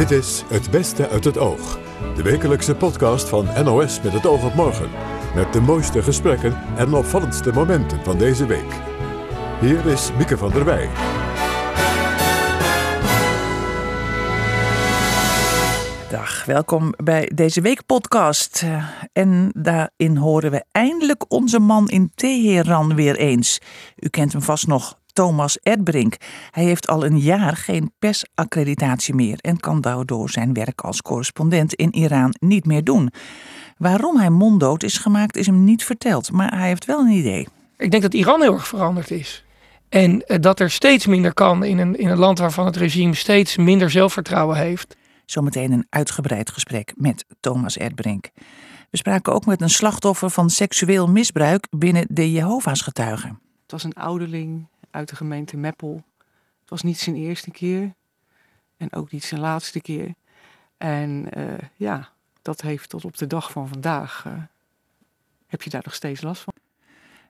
Dit is Het Beste uit het Oog. De wekelijkse podcast van NOS met het oog op morgen. Met de mooiste gesprekken en opvallendste momenten van deze week. Hier is Mieke van der Wij. Dag, welkom bij deze week podcast. Eh, En daarin horen we eindelijk onze man in Teheran weer eens. U kent hem vast nog, Thomas Erdbrink. Hij heeft al een jaar geen persaccreditatie meer en kan daardoor zijn werk als correspondent in Iran niet meer doen. Waarom hij monddood is gemaakt is hem niet verteld, maar hij heeft wel een idee. Ik denk dat Iran heel erg veranderd is. En eh, dat er steeds minder kan in een, in een land waarvan het regime steeds minder zelfvertrouwen heeft. Zometeen een uitgebreid gesprek met Thomas Erdbrink. We spraken ook met een slachtoffer van seksueel misbruik binnen de Jehovah's getuigen. Het was een ouderling uit de gemeente Meppel. Het was niet zijn eerste keer en ook niet zijn laatste keer. En eh, ja, dat heeft tot op de dag van vandaag. eh, heb je daar nog steeds last van?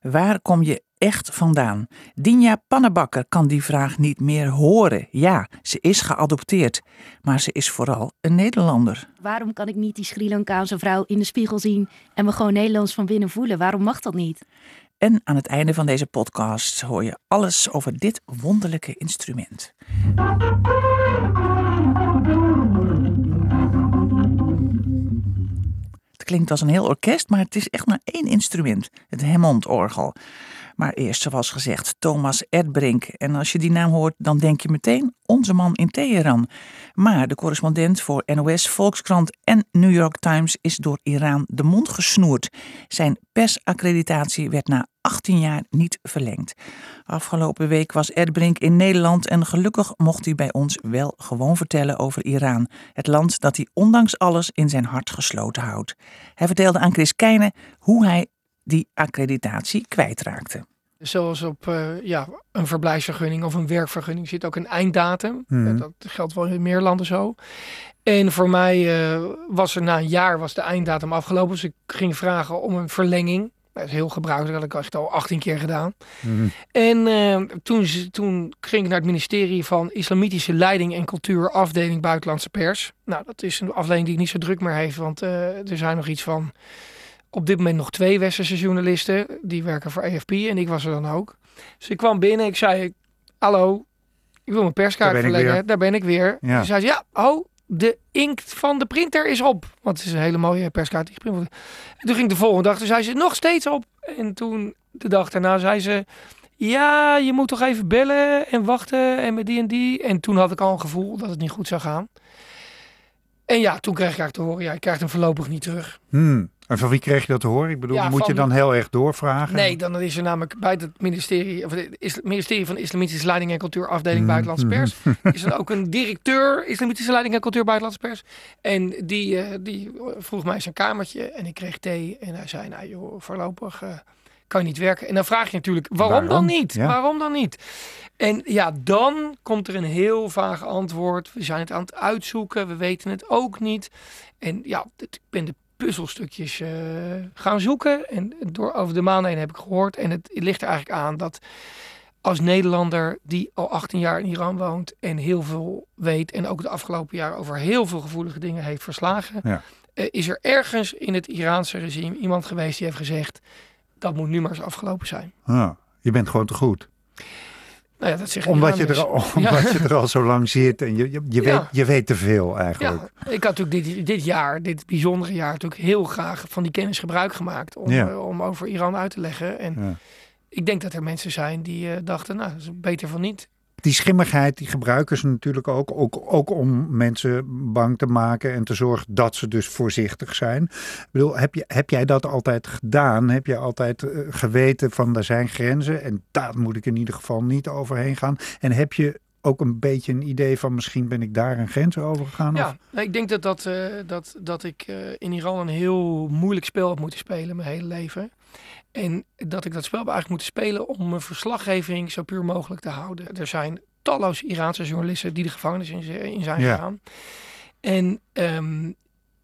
Waar kom je echt vandaan? Dinja Pannebakker kan die vraag niet meer horen. Ja, ze is geadopteerd, maar ze is vooral een Nederlander. Waarom kan ik niet die Sri Lankaanse vrouw in de spiegel zien en me gewoon Nederlands van binnen voelen? Waarom mag dat niet? En aan het einde van deze podcast hoor je alles over dit wonderlijke instrument. Het klinkt als een heel orkest, maar het is echt maar één instrument: het Hammond-orgel. Maar eerst, zoals gezegd, Thomas Erdbrink. En als je die naam hoort, dan denk je meteen onze man in Teheran. Maar de correspondent voor NOS, Volkskrant en New York Times is door Iran de mond gesnoerd. Zijn persaccreditatie werd na 18 jaar niet verlengd. Afgelopen week was Erdbrink in Nederland en gelukkig mocht hij bij ons wel gewoon vertellen over Iran. Het land dat hij ondanks alles in zijn hart gesloten houdt. Hij vertelde aan Chris Keijne hoe hij die accreditatie kwijtraakte. Zoals op eh, ja, een verblijfsvergunning of een werkvergunning zit ook een einddatum. Eh, Dat geldt wel in meer landen zo. En voor mij eh, was er na een jaar was de einddatum afgelopen. Dus ik ging vragen om een verlenging. Dat is heel gebruikelijk, dat had ik al 18 keer gedaan. Mhm. En eh, toen, toen ging ik naar het ministerie van Islamitische Leiding en Cultuur, afdeling Buitenlandse Pers. Nou, dat is een afdeling die niet zo druk meer heeft, want er zijn nog iets van op dit moment nog twee westerse journalisten. Die werken voor AFP en ik was er dan ook. Dus ik kwam binnen, ik zei, hallo, ik wil mijn perskaart Daar ik weer. Daar ben ik weer. Ja. Toen zei ze, ja, oh, de inkt van de printer is op. Want het is een hele mooie perskaart die geprint wordt. En toen ging de volgende dag, toen zei ze, nog steeds op. En toen, de dag daarna, zei ze, ja, je moet toch even bellen en wachten en met die en die. En toen had ik al een gevoel dat het niet goed zou gaan. En ja, toen kreeg ik eigenlijk te horen, ja, je krijgt hem voorlopig niet terug. Hmm. En van wie kreeg je dat te horen? Ik bedoel, Ja, moet je dan heel erg doorvragen? Nee, dan is er namelijk bij het ministerie, of het is- ministerie van Islamitische Leiding en Cultuur, afdeling Mhm. Buitenlandse Pers, is er ook een directeur Islamitische Leiding en Cultuur Buitenlandse Pers. En die, eh, die vroeg mij zijn kamertje en ik kreeg thee en hij zei, nou joh, voorlopig eh, kan je niet werken. En dan vraag je natuurlijk, waarom, dan niet? Ja. Waarom dan niet? En ja, dan komt er een heel vaag antwoord. We zijn het aan het uitzoeken, we weten het ook niet. En ja, ik ben de puzzelstukjes eh, gaan zoeken. En door over de maanden heen heb ik gehoord. En het ligt er eigenlijk aan dat als Nederlander die al 18 jaar in Iran woont en heel veel weet en ook de afgelopen jaren over heel veel gevoelige dingen heeft verslagen, Ja. eh, is er ergens in het Iraanse regime iemand geweest die heeft gezegd dat moet nu maar eens afgelopen zijn. Ah, je bent gewoon te goed. Nou ja, dat zeggen Omdat je, er al, omdat je er al zo lang zit en je, je, je, Ja. weet, je weet te veel eigenlijk. Ik had natuurlijk dit, dit jaar, dit bijzondere jaar, natuurlijk heel graag van die kennis gebruik gemaakt om, eh, om over Iran uit te leggen. En ik denk dat er mensen zijn die eh, dachten, nou, dat is beter van niet. Die schimmigheid, die gebruiken ze natuurlijk ook, ook. Ook om mensen bang te maken en te zorgen dat ze dus voorzichtig zijn. Ik bedoel, heb, je, heb jij dat altijd gedaan? Heb je altijd eh, geweten van er zijn grenzen en daar moet ik in ieder geval niet overheen gaan? En heb je ook een beetje een idee van misschien ben ik daar een grens over gegaan? Ja, Of? nou, ik denk dat, dat, eh, dat, dat ik eh, in Iran een heel moeilijk spel heb moeten spelen mijn hele leven. En dat ik dat spel eigenlijk moeten spelen om mijn verslaggeving zo puur mogelijk te houden. Er zijn talloze Iraanse journalisten die de gevangenis in, zijn Ja. gegaan. En ehm,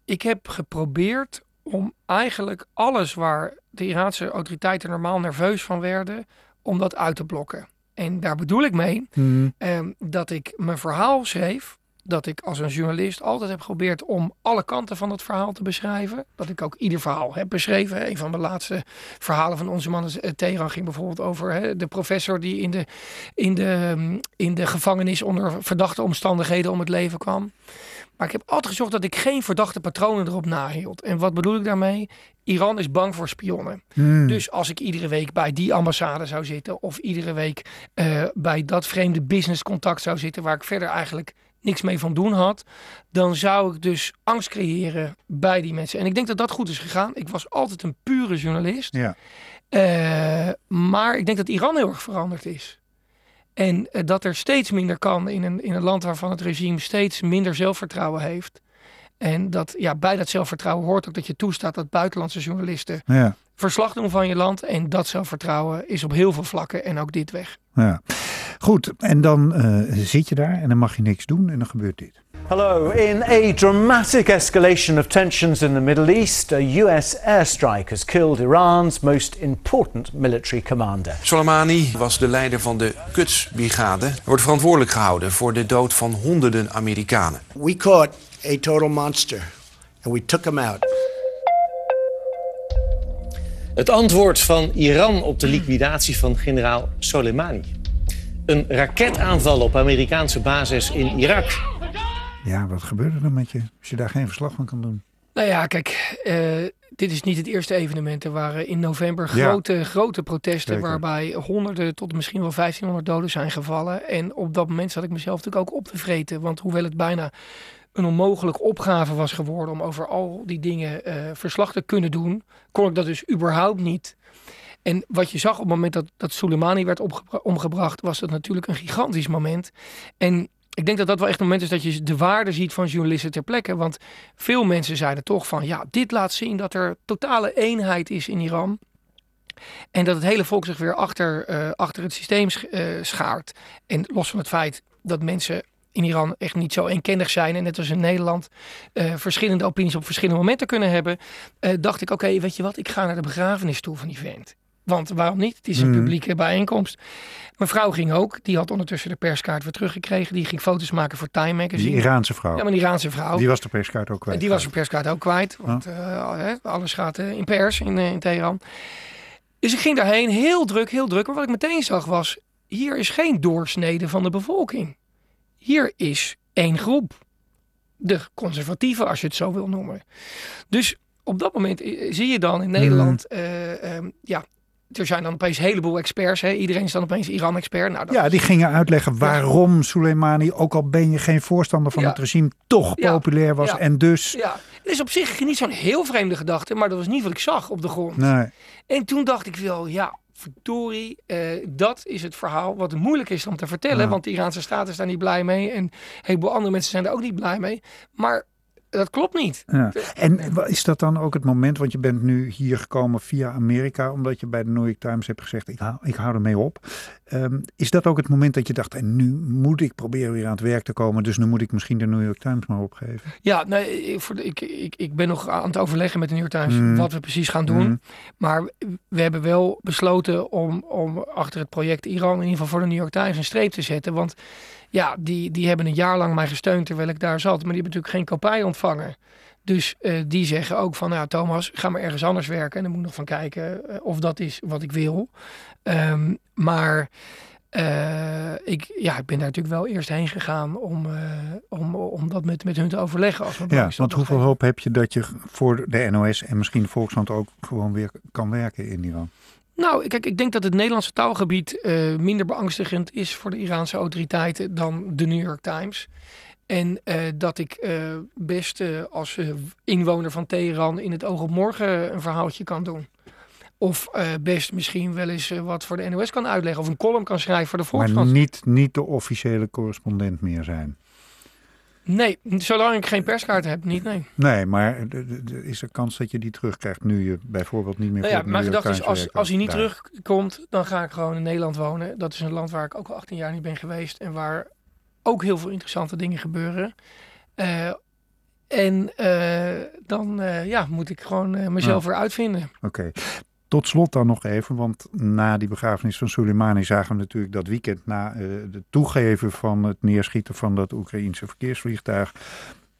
ik heb geprobeerd om eigenlijk alles waar de Iraanse autoriteiten normaal nerveus van werden, om dat uit te blokken. En daar bedoel ik mee Hmm, Ehm, dat ik mijn verhaal schreef dat ik als een journalist altijd heb geprobeerd om alle kanten van het verhaal te beschrijven. Dat ik ook ieder verhaal heb beschreven. Een van de laatste verhalen van onze mannen uh, Teheran ging bijvoorbeeld over hè, de professor die in de, in, de, mm, in de gevangenis onder verdachte omstandigheden om het leven kwam. Maar ik heb altijd gezorgd dat ik geen verdachte patronen erop nahield. En wat bedoel ik daarmee? Iran is bang voor spionnen. Hmm. Dus als ik iedere week bij die ambassade zou zitten, of iedere week uh, bij dat vreemde businesscontact zou zitten, waar ik verder eigenlijk niks mee van doen had, dan zou ik dus angst creëren bij die mensen. En ik denk dat dat goed is gegaan. Ik was altijd een pure journalist. Ja. Uh, maar ik denk dat Iran heel erg veranderd is. En uh, dat er steeds minder kan in een, in een land waarvan het regime steeds minder zelfvertrouwen heeft. En dat ja, bij dat zelfvertrouwen hoort ook dat je toestaat dat buitenlandse journalisten Ja. verslag doen van je land. En dat zelfvertrouwen is op heel veel vlakken en ook dit weg. Ja. Goed, en dan uh, zit je daar en dan mag je niks doen en dan gebeurt dit. Hello. In a dramatic escalation of tensions in the Middle East, a US airstrike has killed Iran's most important military commander. Soleimani was de leider van de Quds-brigade. Hij wordt verantwoordelijk gehouden voor de dood van honderden Amerikanen. We caught a total monster and we took him out. Het antwoord van Iran op de liquidatie van generaal Soleimani. Een raketaanval op Amerikaanse basis in Irak. Ja, wat gebeurt er dan met je als je daar geen verslag van kan doen? Nou ja, kijk, uh, dit is niet het eerste evenement. Er waren in november Ja. grote, grote protesten Zeker. waarbij honderden tot misschien wel 1500 doden zijn gevallen. En op dat moment zat ik mezelf natuurlijk ook op te vreten. Want hoewel het bijna een onmogelijke opgave was geworden om over al die dingen eh, verslag te kunnen doen, kon ik dat dus überhaupt niet. En wat je zag op het moment dat, dat Soleimani werd omgebracht, was dat natuurlijk een gigantisch moment. En ik denk dat dat wel echt een moment is dat je de waarde ziet van journalisten ter plekke. Want veel mensen zeiden toch van, ja, dit laat zien dat er totale eenheid is in Iran. En dat het hele volk zich weer achter, eh, achter het systeem eh, schaart. En los van het feit dat mensen in Iran echt niet zo eenkennig zijn. En net als in Nederland eh, verschillende opinies op verschillende momenten kunnen hebben. dacht ik, oké, weet je wat, ik ga naar de begrafenis toe van die vent. Want waarom niet? Het is een Mhm. publieke bijeenkomst. Mijn vrouw ging ook. Die had ondertussen de perskaart weer teruggekregen. Die ging foto's maken voor Time Magazine. Die Iraanse vrouw. Ja, maar een Iraanse vrouw. Die was de perskaart ook kwijt. Die was zijn perskaart ook kwijt. Want eh, alles gaat eh, in pers in, eh, in Teheran. Dus ik ging daarheen, heel druk, heel druk. Maar wat ik meteen zag was, hier is geen doorsnede van de bevolking. Hier is één groep. De conservatieven, als je het zo wil noemen. Dus op dat moment zie je dan in Nederland, eh, ehm, ja, er zijn dan opeens een heleboel experts. Hè? Iedereen is dan opeens Iran-expert. Nou, Ja, die gingen uitleggen waarom Soleimani, ook al ben je geen voorstander van Ja. het regime, toch Ja. populair was. Ja. En dus, Ja, het is op zich niet zo'n heel vreemde gedachte, maar dat was niet wat ik zag op de grond. nee. En toen dacht ik wel, ja, verdorie, eh, dat is het verhaal wat moeilijk is om te vertellen. Want de Iraanse staat is daar niet blij mee en een heleboel andere mensen zijn er ook niet blij mee. Maar dat klopt niet. Ja. En is dat dan ook het moment, want je bent nu hier gekomen via Amerika, omdat je bij de New York Times hebt gezegd, ik hou, ik hou ermee op. Ehm, is dat ook het moment dat je dacht, en nu moet ik proberen weer aan het werk te komen, dus nu moet ik misschien de New York Times maar opgeven? Ja, nee, ik, ik, ik, ik ben nog aan het overleggen met de New York Times Mm. wat we precies gaan doen. Mm. Maar we hebben wel besloten om, om achter het project Iran, in ieder geval voor de New York Times, een streep te zetten. Want ja, die, die hebben een jaar lang mij gesteund terwijl ik daar zat. Maar die hebben natuurlijk geen kopij ontvangen. Dus eh, die zeggen ook van, nou Thomas, ga maar ergens anders werken. En dan moet ik nog van kijken eh, of dat is wat ik wil. Ehm, maar eh, ik, ja, ik ben daar natuurlijk wel eerst heen gegaan om, om, om dat met, met hun te overleggen. Als Ja, want hoeveel nog hoop heb je dat je voor de NOS en misschien de Volkskrant ook gewoon weer kan werken in Iran? Nou, kijk, ik denk dat het Nederlandse taalgebied eh, minder beangstigend is voor de Iraanse autoriteiten dan de New York Times. En eh, dat ik eh, best als inwoner van Teheran in het oog op morgen een verhaaltje kan doen. Of best misschien wel eens wat voor de NOS kan uitleggen. Of een column kan schrijven voor de Maar Volkskrant. niet, niet de officiële correspondent meer zijn. Nee, zolang ik geen perskaart heb, niet, nee. Nee, maar is er kans dat je die terugkrijgt nu je bijvoorbeeld niet meer Nou ja, mijn gedachte is, als, als hij niet daar. terugkomt, dan ga ik gewoon in Nederland wonen. Dat is een land waar ik ook al 18 jaar niet ben geweest. En waar ook heel veel interessante dingen gebeuren. Eh, en eh, dan eh, ja, moet ik gewoon mezelf weer uitvinden. Oké. Tot slot dan nog even, want na die begrafenis van Soleimani zagen we natuurlijk dat weekend na uh, de toegeven van het neerschieten van dat Oekraïense verkeersvliegtuig.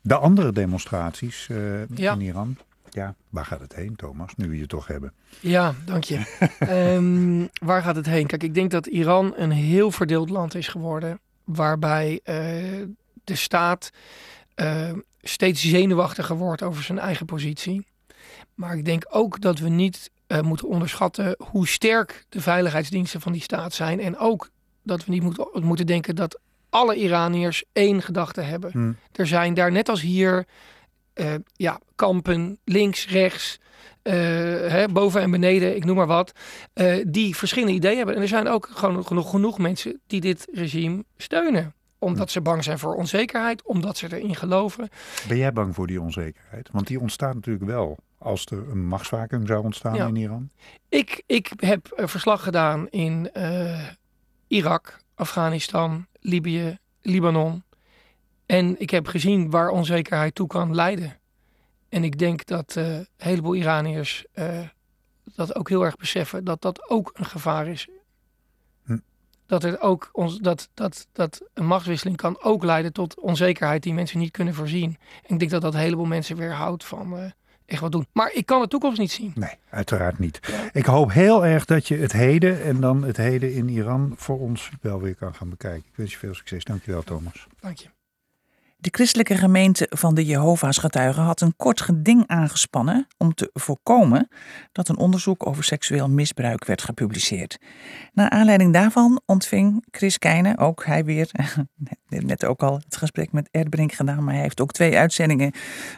De andere demonstraties uh, ja. in Iran. Ja, waar gaat het heen, Thomas, nu we je toch hebben? Ja, dank je. um, waar gaat het heen? Kijk, ik denk dat Iran een heel verdeeld land is geworden. Waarbij uh, de staat steeds zenuwachtiger wordt over zijn eigen positie. Maar ik denk ook dat we niet uh, moeten onderschatten hoe sterk de veiligheidsdiensten van die staat zijn. En ook dat we niet moet, moeten denken dat alle Iraniërs één gedachte hebben. Hmm. Er zijn daar net als hier uh, ja, kampen, links, rechts, uh, hè, boven en beneden, ik noem maar wat, uh, die verschillende ideeën hebben. En er zijn ook gewoon genoeg, genoeg mensen die dit regime steunen. Omdat ze bang zijn voor onzekerheid, omdat ze erin geloven. Ben jij bang voor die onzekerheid? Want die ontstaat natuurlijk wel als er een machtsvacuum zou ontstaan Ja. in Iran. Ik, ik heb verslag gedaan in uh, Irak, Afghanistan, Libië, Libanon. En ik heb gezien waar onzekerheid toe kan leiden. En ik denk dat uh, een heleboel Iraniërs uh, dat ook heel erg beseffen, dat dat ook een gevaar is. Hm. Dat, er ook ons, dat, dat, dat een machtswisseling kan ook leiden tot onzekerheid die mensen niet kunnen voorzien. En ik denk dat dat een heleboel mensen weerhoudt van echt wat doen. Maar ik kan de toekomst niet zien. Nee, uiteraard niet. Ik hoop heel erg dat je het heden en dan het heden in Iran voor ons wel weer kan gaan bekijken. Ik wens je veel succes. Dankjewel, Thomas. Dank je. De christelijke gemeente van de Jehovah's getuigen had een kort geding aangespannen om te voorkomen dat een onderzoek over seksueel misbruik werd gepubliceerd. Naar aanleiding daarvan ontving Chris Keijnen, ook hij weer, net ook al het gesprek met Erdbrink gedaan, maar hij heeft ook twee uitzendingen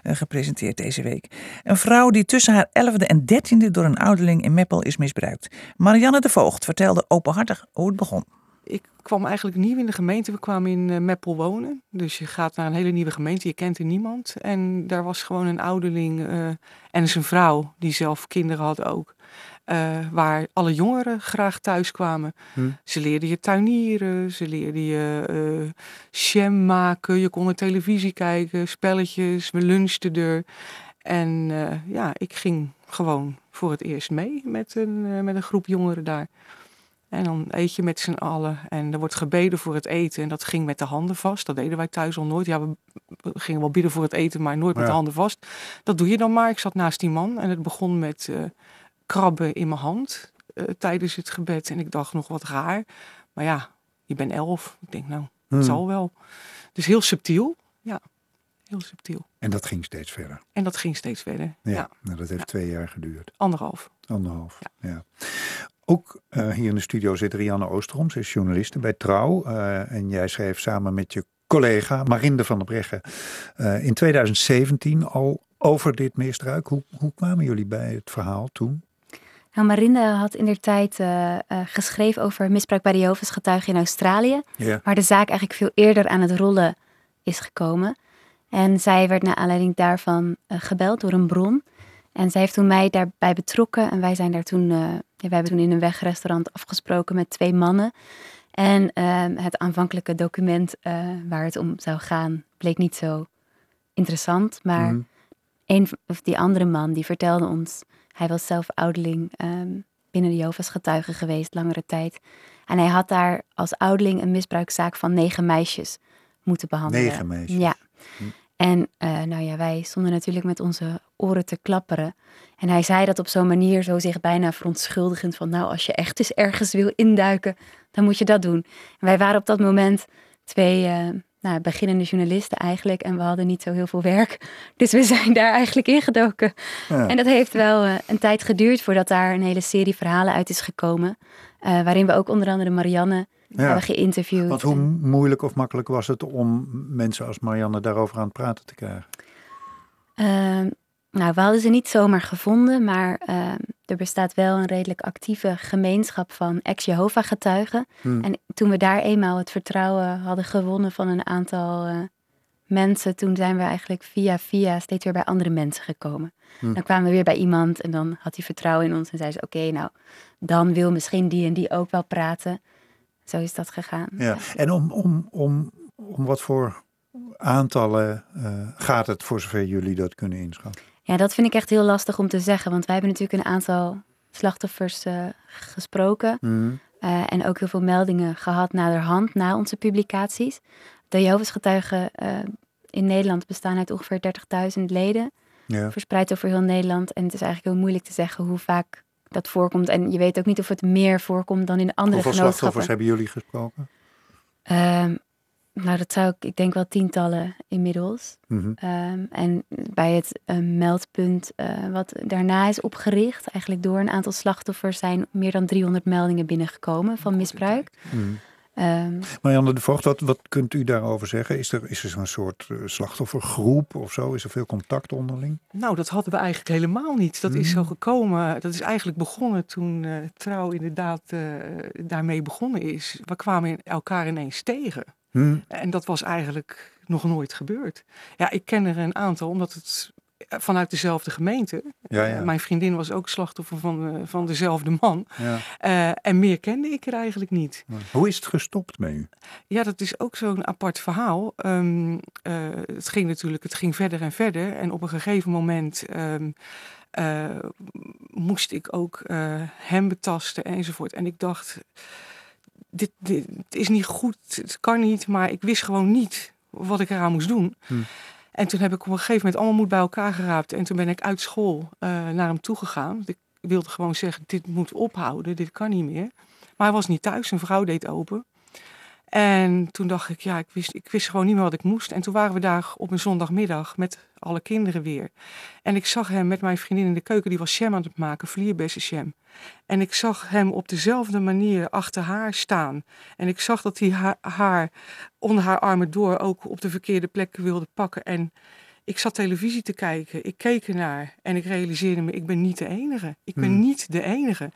uh, gepresenteerd deze week. Een vrouw die tussen haar 11e en 13e door een ouderling in Meppel is misbruikt. Marianne de Voogd vertelde openhartig hoe het begon ik kwam eigenlijk nieuw in de gemeente. We kwamen in uh, Meppel wonen. Dus je gaat naar een hele nieuwe gemeente, je kent er niemand. En daar was gewoon een ouderling uh, en zijn vrouw, die zelf kinderen had ook. Uh, waar alle jongeren graag thuis kwamen. Hm. Ze leerden je tuinieren, ze leerden je uh, jam maken, je kon naar televisie kijken, spelletjes, we lunchten er. En uh, ja, ik ging gewoon voor het eerst mee met een, met een groep jongeren daar. En dan eet je met z'n allen en er wordt gebeden voor het eten. En dat ging met de handen vast. Dat deden wij thuis al nooit. Ja, we, gingen wel bidden voor het eten, maar nooit met de handen vast. Dat doe je dan maar. Ik zat naast die man en het begon met eh, krabben in mijn hand eh, tijdens het gebed. En ik dacht nog wat raar. Maar ja, je bent elf. Ik denk nou, Hmm. het zal wel. Dus heel subtiel. Ja, heel subtiel. En dat ging steeds verder. En dat ging steeds verder. Ja, Ja, Nou, dat heeft Ja. twee jaar geduurd. anderhalf. Anderhalf. Ja. Ook eh, hier in de studio zit Rianne Oosterom. Ze is journaliste bij Trouw. Eh, en jij schreef samen met je collega Marinde van der Breggen eh, in 2017 al over dit misbruik. Hoe, hoe kwamen jullie bij het verhaal toen? Nou, Marinde had in der tijd geschreven over misbruik bij de Jehovah's getuigen in Australië. Ja. Waar de zaak eigenlijk veel eerder aan het rollen is gekomen. En zij werd naar aanleiding daarvan gebeld door een bron. En zij heeft toen mij daarbij betrokken. En wij zijn daar toen, uh, ja, wij hebben toen in een wegrestaurant afgesproken met twee mannen. En uh, het aanvankelijke document uh, waar het om zou gaan, bleek niet zo interessant. Maar Mhm. een of die andere man die vertelde ons, hij was zelf ouderling um, binnen de Jehovah's getuigen geweest, langere tijd. En hij had daar als ouderling een misbruikzaak van negen meisjes moeten behandelen. Negen meisjes? Ja. Hm. En uh, nou ja, wij stonden natuurlijk met onze oren te klapperen. En hij zei dat op zo'n manier, zo zich bijna verontschuldigend van... nou, als je echt eens ergens wil induiken, dan moet je dat doen. En wij waren op dat moment twee uh, nou, beginnende journalisten eigenlijk... en we hadden niet zo heel veel werk. Dus we zijn daar eigenlijk ingedoken. Ja. En dat heeft wel uh, een tijd geduurd voordat daar een hele serie verhalen uit is gekomen... Waarin we ook onder andere Marianne ja. hebben geïnterviewd. Want hoe moeilijk of makkelijk was het om mensen als Marianne daarover aan het praten te krijgen? Uh, nou, we hadden ze niet zomaar gevonden, maar uh, er bestaat wel een redelijk actieve gemeenschap van ex-Jehovah-getuigen. Hmm. En toen we daar eenmaal het vertrouwen hadden gewonnen van een aantal uh, mensen, toen zijn we eigenlijk via via steeds weer bij andere mensen gekomen. Hmm. Dan kwamen we weer bij iemand en dan had hij vertrouwen in ons en zei ze: Oké, okay, nou, dan wil misschien die en die ook wel praten. Zo is dat gegaan. Ja. En om, om, om, om wat voor aantallen uh, gaat het voor zover jullie dat kunnen inschatten? Ja, dat vind ik echt heel lastig om te zeggen. Want wij hebben natuurlijk een aantal slachtoffers eh, gesproken. Mhm. Eh, en ook heel veel meldingen gehad naderhand, na onze publicaties. De Jehovah's getuigen eh, in Nederland bestaan uit ongeveer 30.000 leden. Ja. Verspreid over heel Nederland. En het is eigenlijk heel moeilijk te zeggen hoe vaak dat voorkomt. En je weet ook niet of het meer voorkomt dan in andere Hoeveel genootschappen. slachtoffers hebben jullie gesproken? Ehm, nou, dat zou ik, ik denk wel tientallen inmiddels. Mhm. Ehm, en bij het eh, meldpunt eh, wat daarna is opgericht, eigenlijk door een aantal slachtoffers, zijn meer dan 300 meldingen binnengekomen van misbruik. Mhm. Ehm, Marianne de Voogd, wat, wat kunt u daarover zeggen? Is er, is er zo'n soort eh, slachtoffergroep of zo? Is er veel contact onderling? Nou, dat hadden we eigenlijk helemaal niet. Dat is zo gekomen. Dat is eigenlijk begonnen toen eh, Trouw inderdaad eh, daarmee begonnen is. We kwamen elkaar ineens tegen. Hm? En dat was eigenlijk nog nooit gebeurd. Ja, ik ken er een aantal, omdat het vanuit dezelfde gemeente. Ja, ja. Mijn vriendin was ook slachtoffer van, eh, van dezelfde man. Ja. Eh, en meer kende ik er eigenlijk niet. Hoe is het gestopt met u? Ja, dat is ook zo'n apart verhaal. Ehm, eh, het ging natuurlijk, het ging verder en verder. En op een gegeven moment ehm, eh, moest ik ook hem betasten enzovoort. En ik dacht, dit, is niet goed, het kan niet, maar ik wist gewoon niet wat ik eraan moest doen. Hm. En toen heb ik op een gegeven moment allemaal moed bij elkaar geraapt. En toen ben ik uit school eh, naar hem toegegaan. Want Ik wilde gewoon zeggen, dit moet ophouden, dit kan niet meer. Maar hij was niet thuis, zijn vrouw deed open. En toen dacht ik, ja, ik wist, ik wist gewoon niet meer wat ik moest. En toen waren we daar op een zondagmiddag met alle kinderen weer. En ik zag hem met mijn vriendin in de keuken, die was jam aan het maken, vlierbessenjam. En ik zag hem op dezelfde manier achter haar staan. En ik zag dat hij haar, haar onder haar armen door ook op de verkeerde plekken wilde pakken. En ik zat televisie te kijken, ik keek ernaar en ik realiseerde me, ik ben niet de enige. Ik ben Hmm. niet de enige.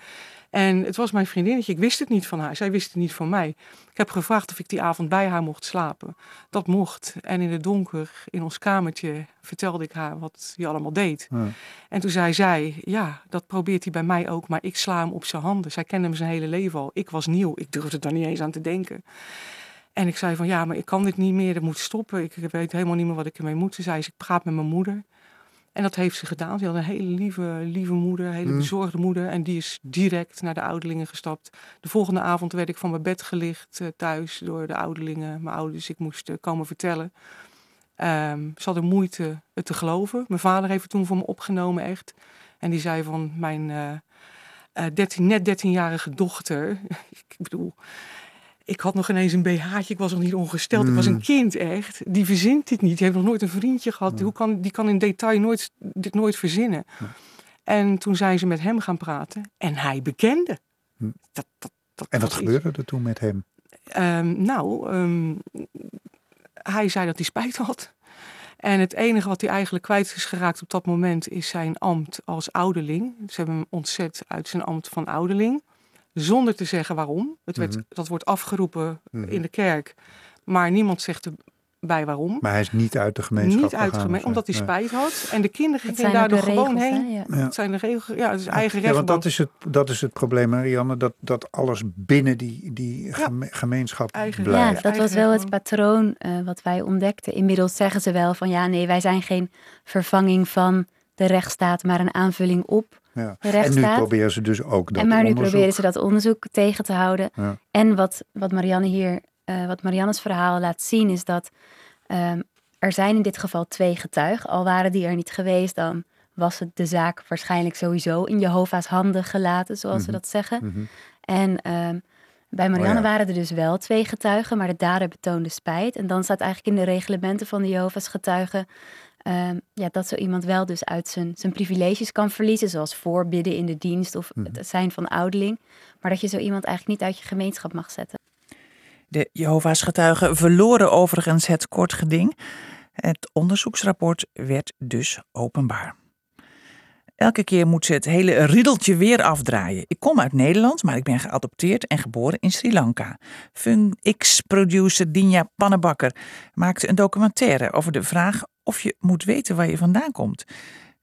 En het was mijn vriendinnetje, ik wist het niet van haar, zij wist het niet van mij. Ik heb gevraagd of ik die avond bij haar mocht slapen. Dat mocht. En in het donker, in ons kamertje, vertelde ik haar wat hij allemaal deed. Ja. En toen zei zij, ja, dat probeert hij bij mij ook, maar ik sla hem op zijn handen. Zij kende hem zijn hele leven al. Ik was nieuw, ik durfde daar niet eens aan te denken. En ik zei van, ja, maar ik kan dit niet meer, dat moet stoppen. Ik weet helemaal niet meer wat ik ermee moet. Ze zei, ik praat met mijn moeder. En dat heeft ze gedaan. Ze had een hele lieve, lieve moeder, een hele Mm. bezorgde moeder. En die is direct naar de ouderlingen gestapt. De volgende avond werd ik van mijn bed gelicht eh, thuis door de ouderlingen, mijn ouders. Ik moest eh, komen vertellen. Ehm, ze hadden moeite het te geloven. Mijn vader heeft het toen voor me opgenomen, echt. En die zei van mijn eh, eh, 13, net 13-jarige dochter. ik bedoel, ik had nog ineens een BH'tje, ik was nog niet ongesteld. Ik was een Mm. kind, echt. Die verzint dit niet. Die heeft nog nooit een vriendje gehad. Hoe kan, die kan in detail nooit, dit nooit verzinnen. En toen zijn ze met hem gaan praten. En hij bekende. Hm. Dat, dat, dat En wat iets- gebeurde er toen met hem? Ehm, nou, ehm, hij zei dat hij spijt had. En het enige wat hij eigenlijk kwijt is geraakt op dat moment is zijn ambt als ouderling. Ze hebben hem ontzet uit zijn ambt van ouderling. Zonder te zeggen waarom. Het werd, Mhm. Dat wordt afgeroepen Mhm. in de kerk. Maar niemand zegt erbij waarom. Maar hij is niet uit de gemeenschap Niet uit de gegaan of gemeen, zo. omdat hij Nee. spijt had. En de kinderen gingen zijn ook daardoor de gewoon regels, hè? heen. Ja. Ja. Het zijn de regels. Ja, het is eigen Ja, want dat is het, dat is het probleem, Marianne, dat, dat alles binnen die, die geme- gemeenschap Eigen- blijft. Ja, dat was wel het patroon eh, wat wij ontdekten. Inmiddels zeggen ze wel van ja, nee, wij zijn geen vervanging van de rechtsstaat, maar een aanvulling op Ja. En nu proberen ze dus ook dat en maar nu proberen ze dat onderzoek tegen te houden. Ja. En wat, wat Marianne hier, eh, wat Marianne's verhaal laat zien, is dat ehm, er zijn in dit geval twee getuigen. Al waren die er niet geweest, dan was het de zaak waarschijnlijk sowieso in Jehovah's handen gelaten, zoals ze Mhm. dat zeggen. Mhm. En ehm, bij Marianne Oh ja. waren er dus wel twee getuigen, maar de dader betoonde spijt. En dan staat eigenlijk in de reglementen van de Jehovah's getuigen ehm, ja, dat zo iemand wel dus uit zijn, zijn privileges kan verliezen, zoals voorbidden in de dienst of Mhm. het zijn van ouderling. Maar dat je zo iemand eigenlijk niet uit je gemeenschap mag zetten. De Jehovah's getuigen verloren overigens het kort geding. Het onderzoeksrapport werd dus openbaar. Elke keer moet ze het hele riedeltje weer afdraaien. Ik kom uit Nederland, maar ik ben geadopteerd en geboren in Sri Lanka. Fun-X-producer Dinja Pannebakker maakte een documentaire over de vraag of je moet weten waar je vandaan komt.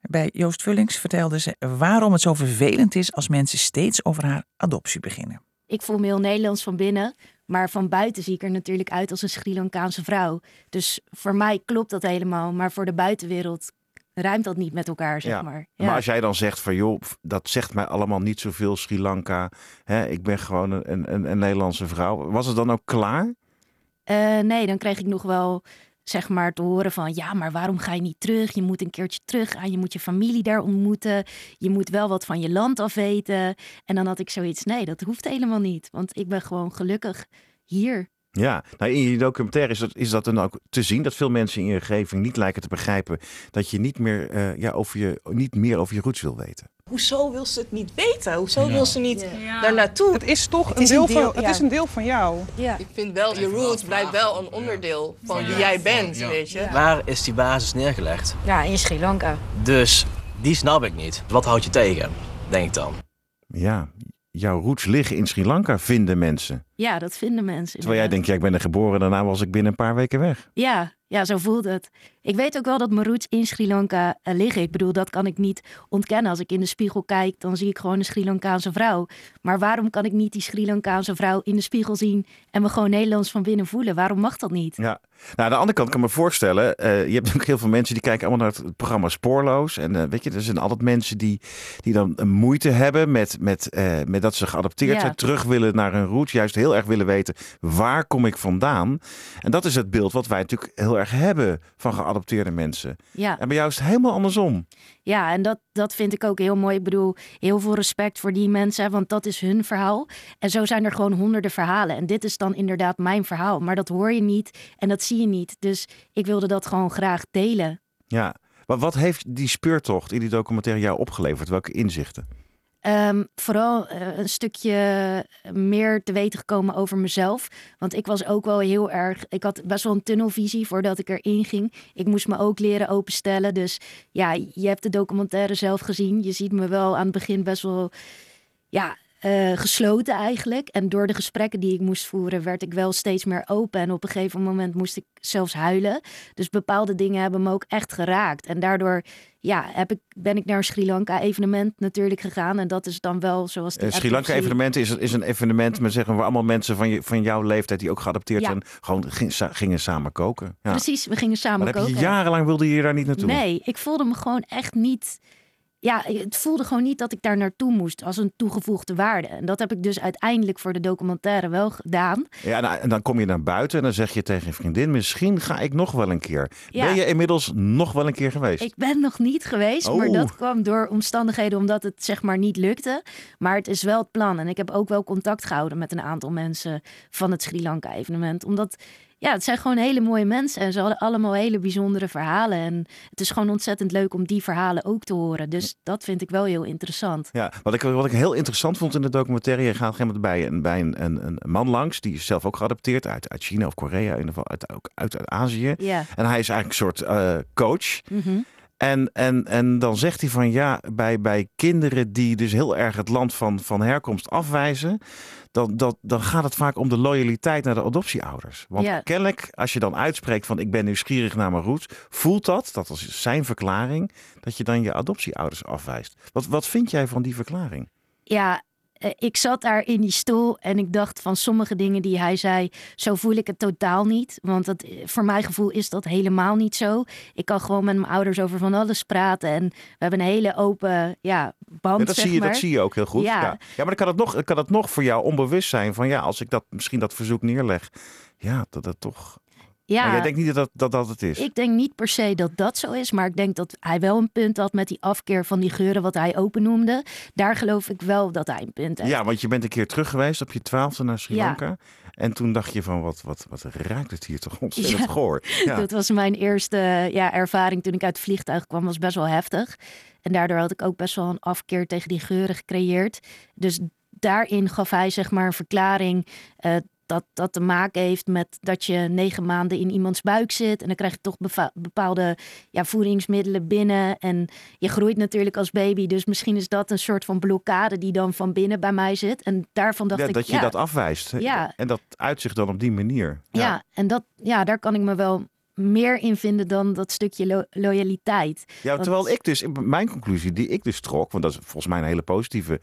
Bij Joost Vullings vertelde ze waarom het zo vervelend is als mensen steeds over haar adoptie beginnen. Ik voel me heel Nederlands van binnen, maar van buiten zie ik er natuurlijk uit als een Sri Lankaanse vrouw. Dus voor mij klopt dat helemaal, maar voor de buitenwereld rijmt dat niet met elkaar, zeg Ja. maar. Ja. Maar als jij dan zegt van joh, dat zegt mij allemaal niet zoveel Sri Lanka. Hè, ik ben gewoon een, een, een, Nederlandse vrouw. Was het dan ook klaar? Eh, nee, dan kreeg ik nog wel zeg maar te horen van ja, maar waarom ga je niet terug? Je moet een keertje terug gaan, je moet je familie daar ontmoeten. Je moet wel wat van je land af weten. En dan had ik zoiets, nee, dat hoeft helemaal niet. Want ik ben gewoon gelukkig hier. Ja, nou in je documentaire is dat, is dat dan ook te zien dat veel mensen in je omgeving niet lijken te begrijpen dat je niet meer, eh, ja, over je, niet meer over je roots wil weten. Hoezo wil ze het niet weten? Hoezo Ja. wil ze niet daar naartoe? Het is toch Het een is deel, een deel, van, het is een deel van jou. Ja. Ik vind wel, je roots blijft wel een onderdeel van wie jij bent, weet je. Waar is die basis neergelegd? Ja, in Sri Lanka. Dus die snap ik niet. Wat houdt je tegen, denk ik dan? Ja, jouw roots liggen in Sri Lanka, vinden mensen. Ja, dat vinden mensen. Terwijl jij denkt, ja, ik ben er geboren, daarna was ik binnen een paar weken weg. Ja, ja, zo voelt het. Ik weet ook wel dat mijn roots in Sri Lanka eh, liggen. Ik bedoel, dat kan ik niet ontkennen. Als ik in de spiegel kijk, dan zie ik gewoon een Sri Lankaanse vrouw. Maar waarom kan ik niet die Sri Lankaanse vrouw in de spiegel zien en me gewoon Nederlands van binnen voelen? Waarom mag dat niet? Ja. Nou, aan de andere kant kan ik me voorstellen, eh, je hebt ook heel veel mensen die kijken allemaal naar het programma Spoorloos. En eh, weet je, er zijn altijd mensen die, die dan moeite hebben met, met, met dat ze geadopteerd Ja. zijn, terug willen naar hun roots, juist heel erg willen weten waar kom ik vandaan. En dat is het beeld wat wij natuurlijk heel erg hebben van geadopteerde mensen. Ja. En bij jou is het helemaal andersom. Ja, en dat, dat vind ik ook heel mooi. Ik bedoel, heel veel respect voor die mensen, want dat is hun verhaal. En zo zijn er gewoon honderden verhalen. En dit is dan inderdaad mijn verhaal. Maar dat hoor je niet en dat zie je niet. Dus ik wilde dat gewoon graag delen. Ja. Maar wat heeft die speurtocht in die documentaire jou opgeleverd? Welke inzichten? Ehm, vooral eh, een stukje meer te weten gekomen over mezelf. Want ik was ook wel heel erg. Ik had best wel een tunnelvisie voordat ik erin ging. Ik moest me ook leren openstellen. Dus ja, je hebt de documentaire zelf gezien. Je ziet me wel aan het begin best wel. Ja, eh, gesloten eigenlijk. En door de gesprekken die ik moest voeren, werd ik wel steeds meer open. En op een gegeven moment moest ik zelfs huilen. Dus bepaalde dingen hebben me ook echt geraakt. En daardoor ja, heb ik, ben ik naar een Sri Lanka evenement natuurlijk gegaan. En dat is dan wel zoals Eh, Sri Lanka evenement is, is een evenement met zeggen waar allemaal mensen van, je, van jouw leeftijd die ook geadopteerd Ja. zijn, gewoon ging- sa- gingen samen koken. Ja. Precies, we gingen samen Maar heb je koken. jarenlang wilde je daar niet naartoe? Nee, ik voelde me gewoon echt niet. Ja, het voelde gewoon niet dat ik daar naartoe moest als een toegevoegde waarde. En dat heb ik dus uiteindelijk voor de documentaire wel gedaan. Ja, en, en dan kom je naar buiten en dan zeg je tegen je vriendin, misschien ga ik nog wel een keer. Ja. Ben je inmiddels nog wel een keer geweest? Ik ben nog niet geweest, maar Oh. dat kwam door omstandigheden omdat het zeg maar niet lukte. Maar het is wel het plan. En ik heb ook wel contact gehouden met een aantal mensen van het Sri Lanka evenement. Omdat ja, het zijn gewoon hele mooie mensen en ze hadden allemaal hele bijzondere verhalen. En het is gewoon ontzettend leuk om die verhalen ook te horen. Dus dat vind ik wel heel interessant. Ja, wat ik, wat ik heel interessant vond in de documentaire, je gaat een bij, een, bij een, een, een man langs, die is zelf ook geadopteerd uit, uit China of Korea, in ieder geval uit, ook uit, uit Azië. Ja. En hij is eigenlijk een soort eh, coach. Mhm. En, en, en dan zegt hij van ja, bij, bij kinderen die dus heel erg het land van, van herkomst afwijzen, dan, dat, dan gaat het vaak om de loyaliteit naar de adoptieouders. Want Ja. kennelijk, als je dan uitspreekt van ik ben nieuwsgierig naar mijn roots, voelt dat, dat is zijn verklaring, dat je dan je adoptieouders afwijst. Wat, wat vind jij van die verklaring? Ja, ik zat daar in die stoel en ik dacht van sommige dingen die hij zei, zo voel ik het totaal niet. Want dat, eh, voor mijn gevoel is dat helemaal niet zo. Ik kan gewoon met mijn ouders over van alles praten en we hebben een hele open ja, band. Ja, dat, zeg zie je, maar. dat zie je ook heel goed. Ja, Ja. ja. maar dan kan het, nog, kan het nog voor jou onbewust zijn van ja, als ik dat, misschien dat verzoek neerleg, ja, dat het toch... Ja. Maar jij denkt niet dat dat, dat, dat het is? Ik denk niet per se dat dat zo is, maar ik denk dat hij wel een punt had met die afkeer van die geuren, wat hij open noemde. Daar geloof ik wel dat hij een punt heeft. Ja, want je bent een keer terug geweest op je twaalfde naar Sri Ja. Lanka. En toen dacht je van, wat, wat, wat ruikt het hier toch ontzettend Ja, goor. Ja. Dat was mijn eerste ja, ervaring toen ik uit het vliegtuig kwam, was best wel heftig. En daardoor had ik ook best wel een afkeer tegen die geuren gecreëerd. Dus daarin gaf hij zeg maar een verklaring eh, dat dat te maken heeft met dat je negen maanden in iemands buik zit. En dan krijg je toch bepaalde ja, voedingsmiddelen binnen. En je groeit natuurlijk als baby. Dus misschien is dat een soort van blokkade die dan van binnen bij mij zit. En daarvan dacht Ja, ik... dat je ja, dat afwijst. Ja. En dat uitzicht dan op die manier. ja, en dat, ja, daar kan ik me wel meer in vinden dan dat stukje lo- loyaliteit. Ja, Want- terwijl ik dus, mijn conclusie die ik dus trok, want dat is volgens mij een hele positieve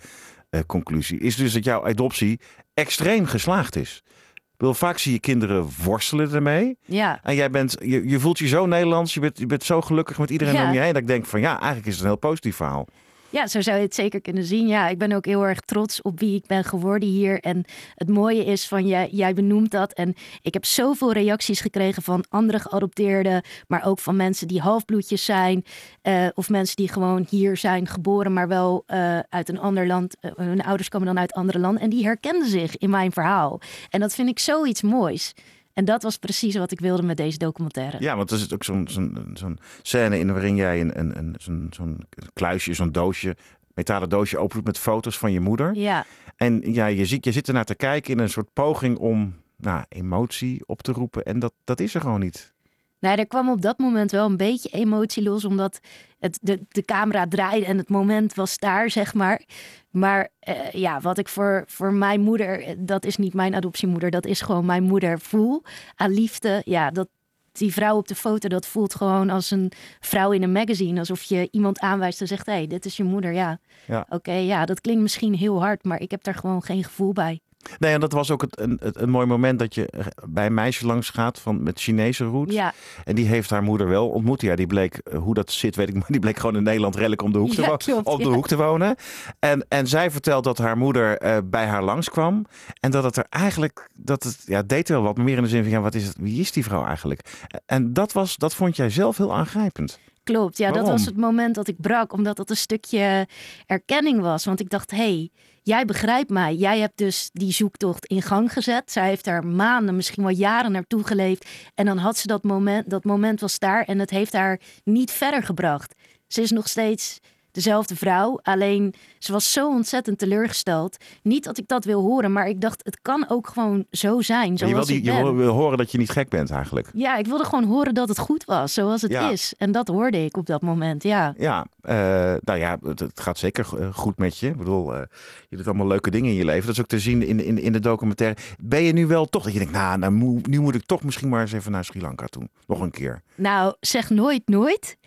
eh, conclusie, is dus dat jouw adoptie extreem geslaagd is. Ik bedoel, vaak zie je kinderen worstelen ermee. Ja. En jij bent, je, je voelt je zo Nederlands, je bent, je bent zo gelukkig met iedereen Ja. om je heen. Dat ik denk van ja, eigenlijk is het een heel positief verhaal. Ja, zo zou je het zeker kunnen zien. Ja, ik ben ook heel erg trots op wie ik ben geworden hier. En het mooie is van, jij, jij benoemt dat. En ik heb zoveel reacties gekregen van andere geadopteerden. Maar ook van mensen die halfbloedjes zijn. eh, of mensen die gewoon hier zijn geboren, maar wel eh, uit een ander land. Eh, hun ouders komen dan uit andere landen. En die herkenden zich in mijn verhaal. En dat vind ik zoiets moois. En dat was precies wat ik wilde met deze documentaire. Ja, want er zit ook zo'n zo'n zo'n scène in waarin jij een, een, een, zo'n zo'n kluisje, zo'n doosje, metalen doosje opent met foto's van je moeder. Ja. En ja, je, ziet, je zit ernaar te kijken in een soort poging om nou, emotie op te roepen. En dat, dat is er gewoon niet. Nou, er kwam op dat moment wel een beetje emotie los, omdat het, de, de camera draaide en het moment was daar, zeg maar. Maar eh, ja, wat ik voor, voor mijn moeder, dat is niet mijn adoptiemoeder, dat is gewoon mijn moeder voel aan liefde. Ja, dat, die vrouw op de foto, dat voelt gewoon als een vrouw in een magazine. Alsof je iemand aanwijst en zegt, hé, hey, dit is je moeder, ja. Ja. Oké, ja, dat klinkt misschien heel hard, maar ik heb daar gewoon geen gevoel bij. Nee, en dat was ook het, een, een mooi moment dat je bij een meisje langs gaat van, met Chinese roots. Ja. En die heeft haar moeder wel ontmoet. Ja, die bleek, eh, hoe dat zit weet ik, maar die bleek gewoon in Nederland redelijk om de hoek, te, Ja, klopt, op de ja. hoek te wonen. En, en zij vertelt dat haar moeder eh, bij haar langskwam. En dat het er eigenlijk, dat het, ja, het deed wel wat meer in de zin van, ja, wat is het, wie is die vrouw eigenlijk? En dat, was, dat vond jij zelf heel aangrijpend. Klopt, ja, dat was het moment dat ik brak, omdat dat een stukje erkenning was. Want ik dacht, hé, hey, jij begrijpt mij. Jij hebt dus die zoektocht in gang gezet. Zij heeft daar maanden, misschien wel jaren naartoe geleefd. En dan had ze dat moment, dat moment was daar en het heeft haar niet verder gebracht. Ze is nog steeds dezelfde vrouw, alleen ze was zo ontzettend teleurgesteld. Niet dat ik dat wil horen, maar ik dacht, het kan ook gewoon zo zijn, je wil, zoals die, je wil- wil horen dat je niet gek bent eigenlijk. Ja, ik wilde gewoon horen dat het goed was, zoals het Ja. is. En dat hoorde ik op dat moment, ja. Ja, eh, nou ja, het, het gaat zeker eh, goed met je. Ik bedoel, eh, je doet allemaal leuke dingen in je leven. Dat is ook te zien in, in, in de documentaire. Ben je nu wel toch dat je denkt, nou, nou nu moet ik toch misschien maar eens even naar Sri Lanka toe. Nog een keer. Nou, zeg nooit nooit.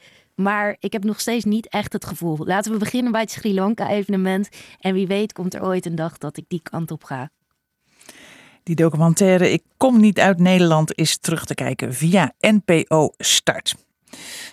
Maar ik heb nog steeds niet echt het gevoel. Laten we beginnen bij het Sri Lanka-evenement. En wie weet komt er ooit een dag dat ik die kant op ga. Die documentaire Ik kom niet uit Nederland is terug te kijken via NPO Start.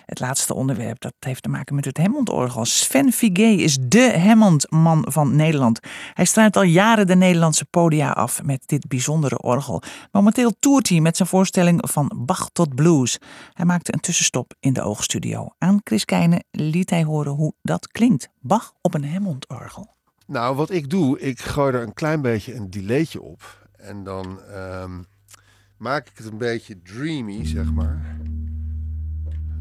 Het laatste onderwerp dat heeft te maken met het Hammond-orgel. Sven Figué is de Hammond-man van Nederland. Hij struint al jaren de Nederlandse podia af met dit bijzondere orgel. Momenteel toert hij met zijn voorstelling Van Bach tot Blues. Hij maakte een tussenstop in de oogstudio. Aan Chris Keijne liet hij horen hoe dat klinkt. Bach op een Hammond-orgel. Nou, wat ik doe, ik gooi er een klein beetje een delaytje op. En dan ehm, maak ik het een beetje dreamy, zeg maar.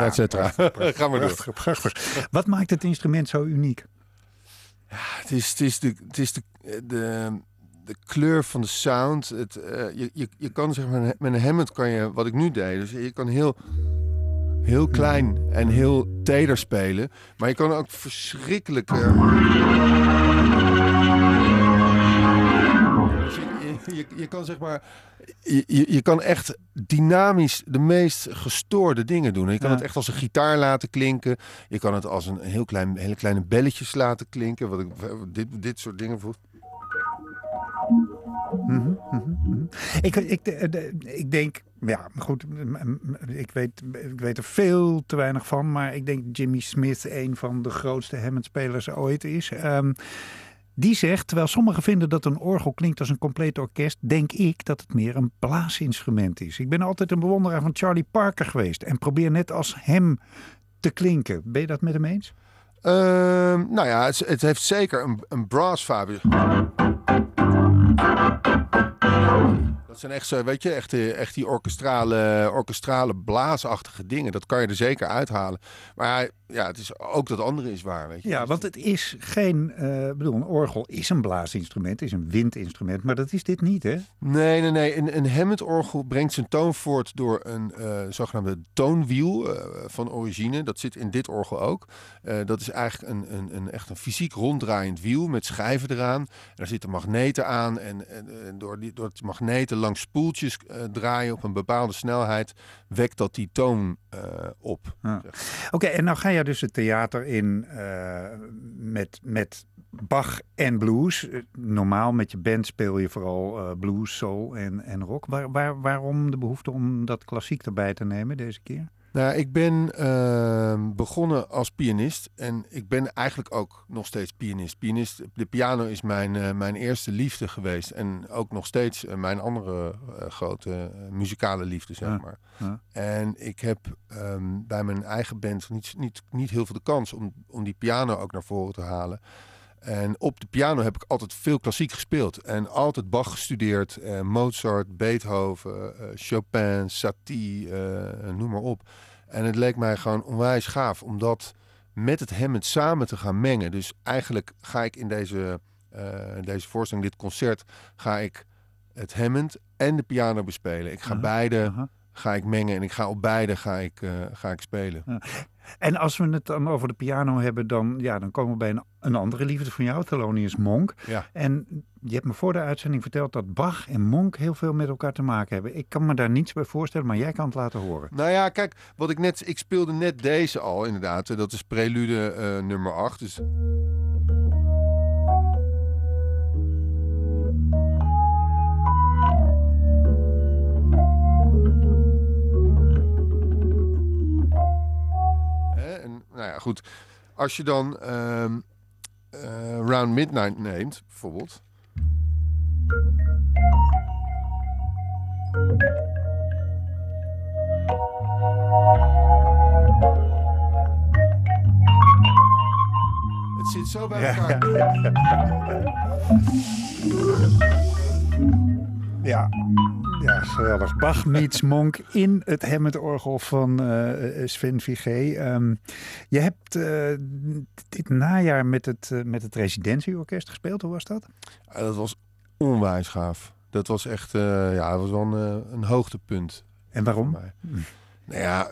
Ja, et cetera. prachtig, Ga maar door. prachtig, prachtig. Wat maakt het instrument zo uniek? Het is, het is, de, het is de, de, de kleur van de sound. Het, eh, je, je, je kan zeg maar, met een Hammond kan je, wat ik nu deed, dus je kan heel, heel klein en heel teder spelen. Maar je kan ook verschrikkelijk... je, je, je kan zeg maar... Je, je, je kan echt dynamisch de meest gestoorde dingen doen. Je kan Ja. het echt als een gitaar laten klinken. Je kan het als een heel klein, hele kleine belletjes laten klinken. Wat ik, dit, dit soort dingen voor. Mhm, mhm, mhm. Ik, ik, de- de- ik denk, ja, goed, ik weet, ik weet er veel te weinig van, maar ik denk Jimmy Smith een van de grootste Hammond-spelers ooit is. Ehm, die zegt, terwijl sommigen vinden dat een orgel klinkt als een compleet orkest, denk ik dat het meer een blaasinstrument is. Ik ben altijd een bewonderaar van Charlie Parker geweest en probeer net als hem te klinken. Ben je dat met hem eens? Ehm, nou ja, het, het heeft zeker een, een brass. Dat zijn echt, zo, weet je, echt, eh, echt die orkestrale, orkestrale blaasachtige dingen. Dat kan je er zeker uithalen. Maar ja, het is, ook dat andere is waar, weet je. Ja, want het is geen, eh bedoel, een orgel is een blaasinstrument, is een windinstrument, maar dat is dit niet, hè? Nee, nee, nee. Een, een Hammond-orgel brengt zijn toon voort door een eh, zogenaamde toonwiel van origine. Dat zit in dit orgel ook. Dat is eigenlijk een, een, een, echt een fysiek ronddraaiend wiel met schijven eraan. En daar zitten magneten aan. En, en, en door, die, door het magneten langs spoeltjes eh, draaien op een bepaalde snelheid, wekt dat die toon eh, op. Ja. Oké, en nou ga je dus het theater in eh, met, met Bach en blues. Normaal met je band speel je vooral blues, soul en, en rock. Waar, waar, waarom de behoefte om dat klassiek erbij te nemen deze keer? Nou, ik ben ehm, begonnen als pianist en ik ben eigenlijk ook nog steeds pianist. pianist de piano is mijn, eh, mijn eerste liefde geweest en ook nog steeds eh, mijn andere eh, grote muzikale liefde, zeg Ja, maar. ja. En ik heb ehm, bij mijn eigen band niet, niet, niet heel veel de kans om, om die piano ook naar voren te halen. En op de piano heb ik altijd veel klassiek gespeeld. En altijd Bach gestudeerd. eh, Mozart, Beethoven, eh, Chopin, Satie, eh, noem maar op. En het leek mij gewoon onwijs gaaf om dat met het Hammond samen te gaan mengen. Dus eigenlijk ga ik in deze, deze voorstelling, dit concert, ga ik het Hammond en de piano bespelen. Ik ga beide ga ik mengen en ik ga op beide ga ik, eh, ga ik spelen. Ja. En als we het dan over de piano hebben, dan, ja, dan komen we bij een, een andere liefde van jou, Thelonious Monk. Ja. En je hebt me voor de uitzending verteld dat Bach en Monk heel veel met elkaar te maken hebben. Ik kan me daar niets bij voorstellen, maar jij kan het laten horen. Nou ja, kijk, wat ik net, ik speelde net deze al inderdaad. Dat is prelude eh, nummer 8. Dus ja, goed. Als je dan ehm eh, Round Midnight neemt, bijvoorbeeld. Het zit zo bij elkaar. Ja, ja geweldig. Bach meets Monk in het Hammond-orgel van eh, Sven Vigé. Ehm, je hebt eh, dit najaar met het, eh, met het residentieorkest gespeeld. Hoe was dat? Ja, dat was onwijs gaaf. Dat was echt, ja, dat was wel een, een hoogtepunt. En waarom? Nou ja,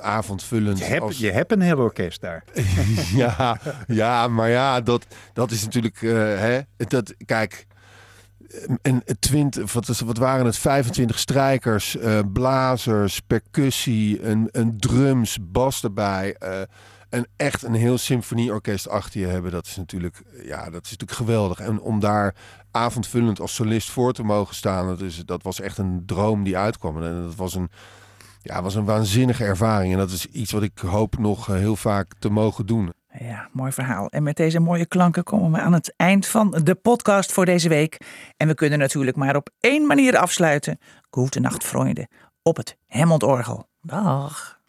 avondvullend. Je hebt, als- je hebt een heel orkest daar. ja, ja, maar ja, dat, dat is natuurlijk, hè, dat, kijk, en 20, wat, wat waren het? 25 strijkers, eh, blazers, percussie, een, een drums, bas erbij. eh, en echt een heel symfonieorkest achter je hebben, dat is natuurlijk, ja, dat is natuurlijk geweldig. En om daar avondvullend als solist voor te mogen staan, dat, is, dat was echt een droom die uitkwam. En dat was een, ja, was een waanzinnige ervaring. En dat is iets wat ik hoop nog eh, heel vaak te mogen doen. Ja, mooi verhaal. En met deze mooie klanken komen we aan het eind van de podcast voor deze week. En we kunnen natuurlijk maar op één manier afsluiten. Goedendag, nacht, vrienden. Op het Hammond-orgel. Dag.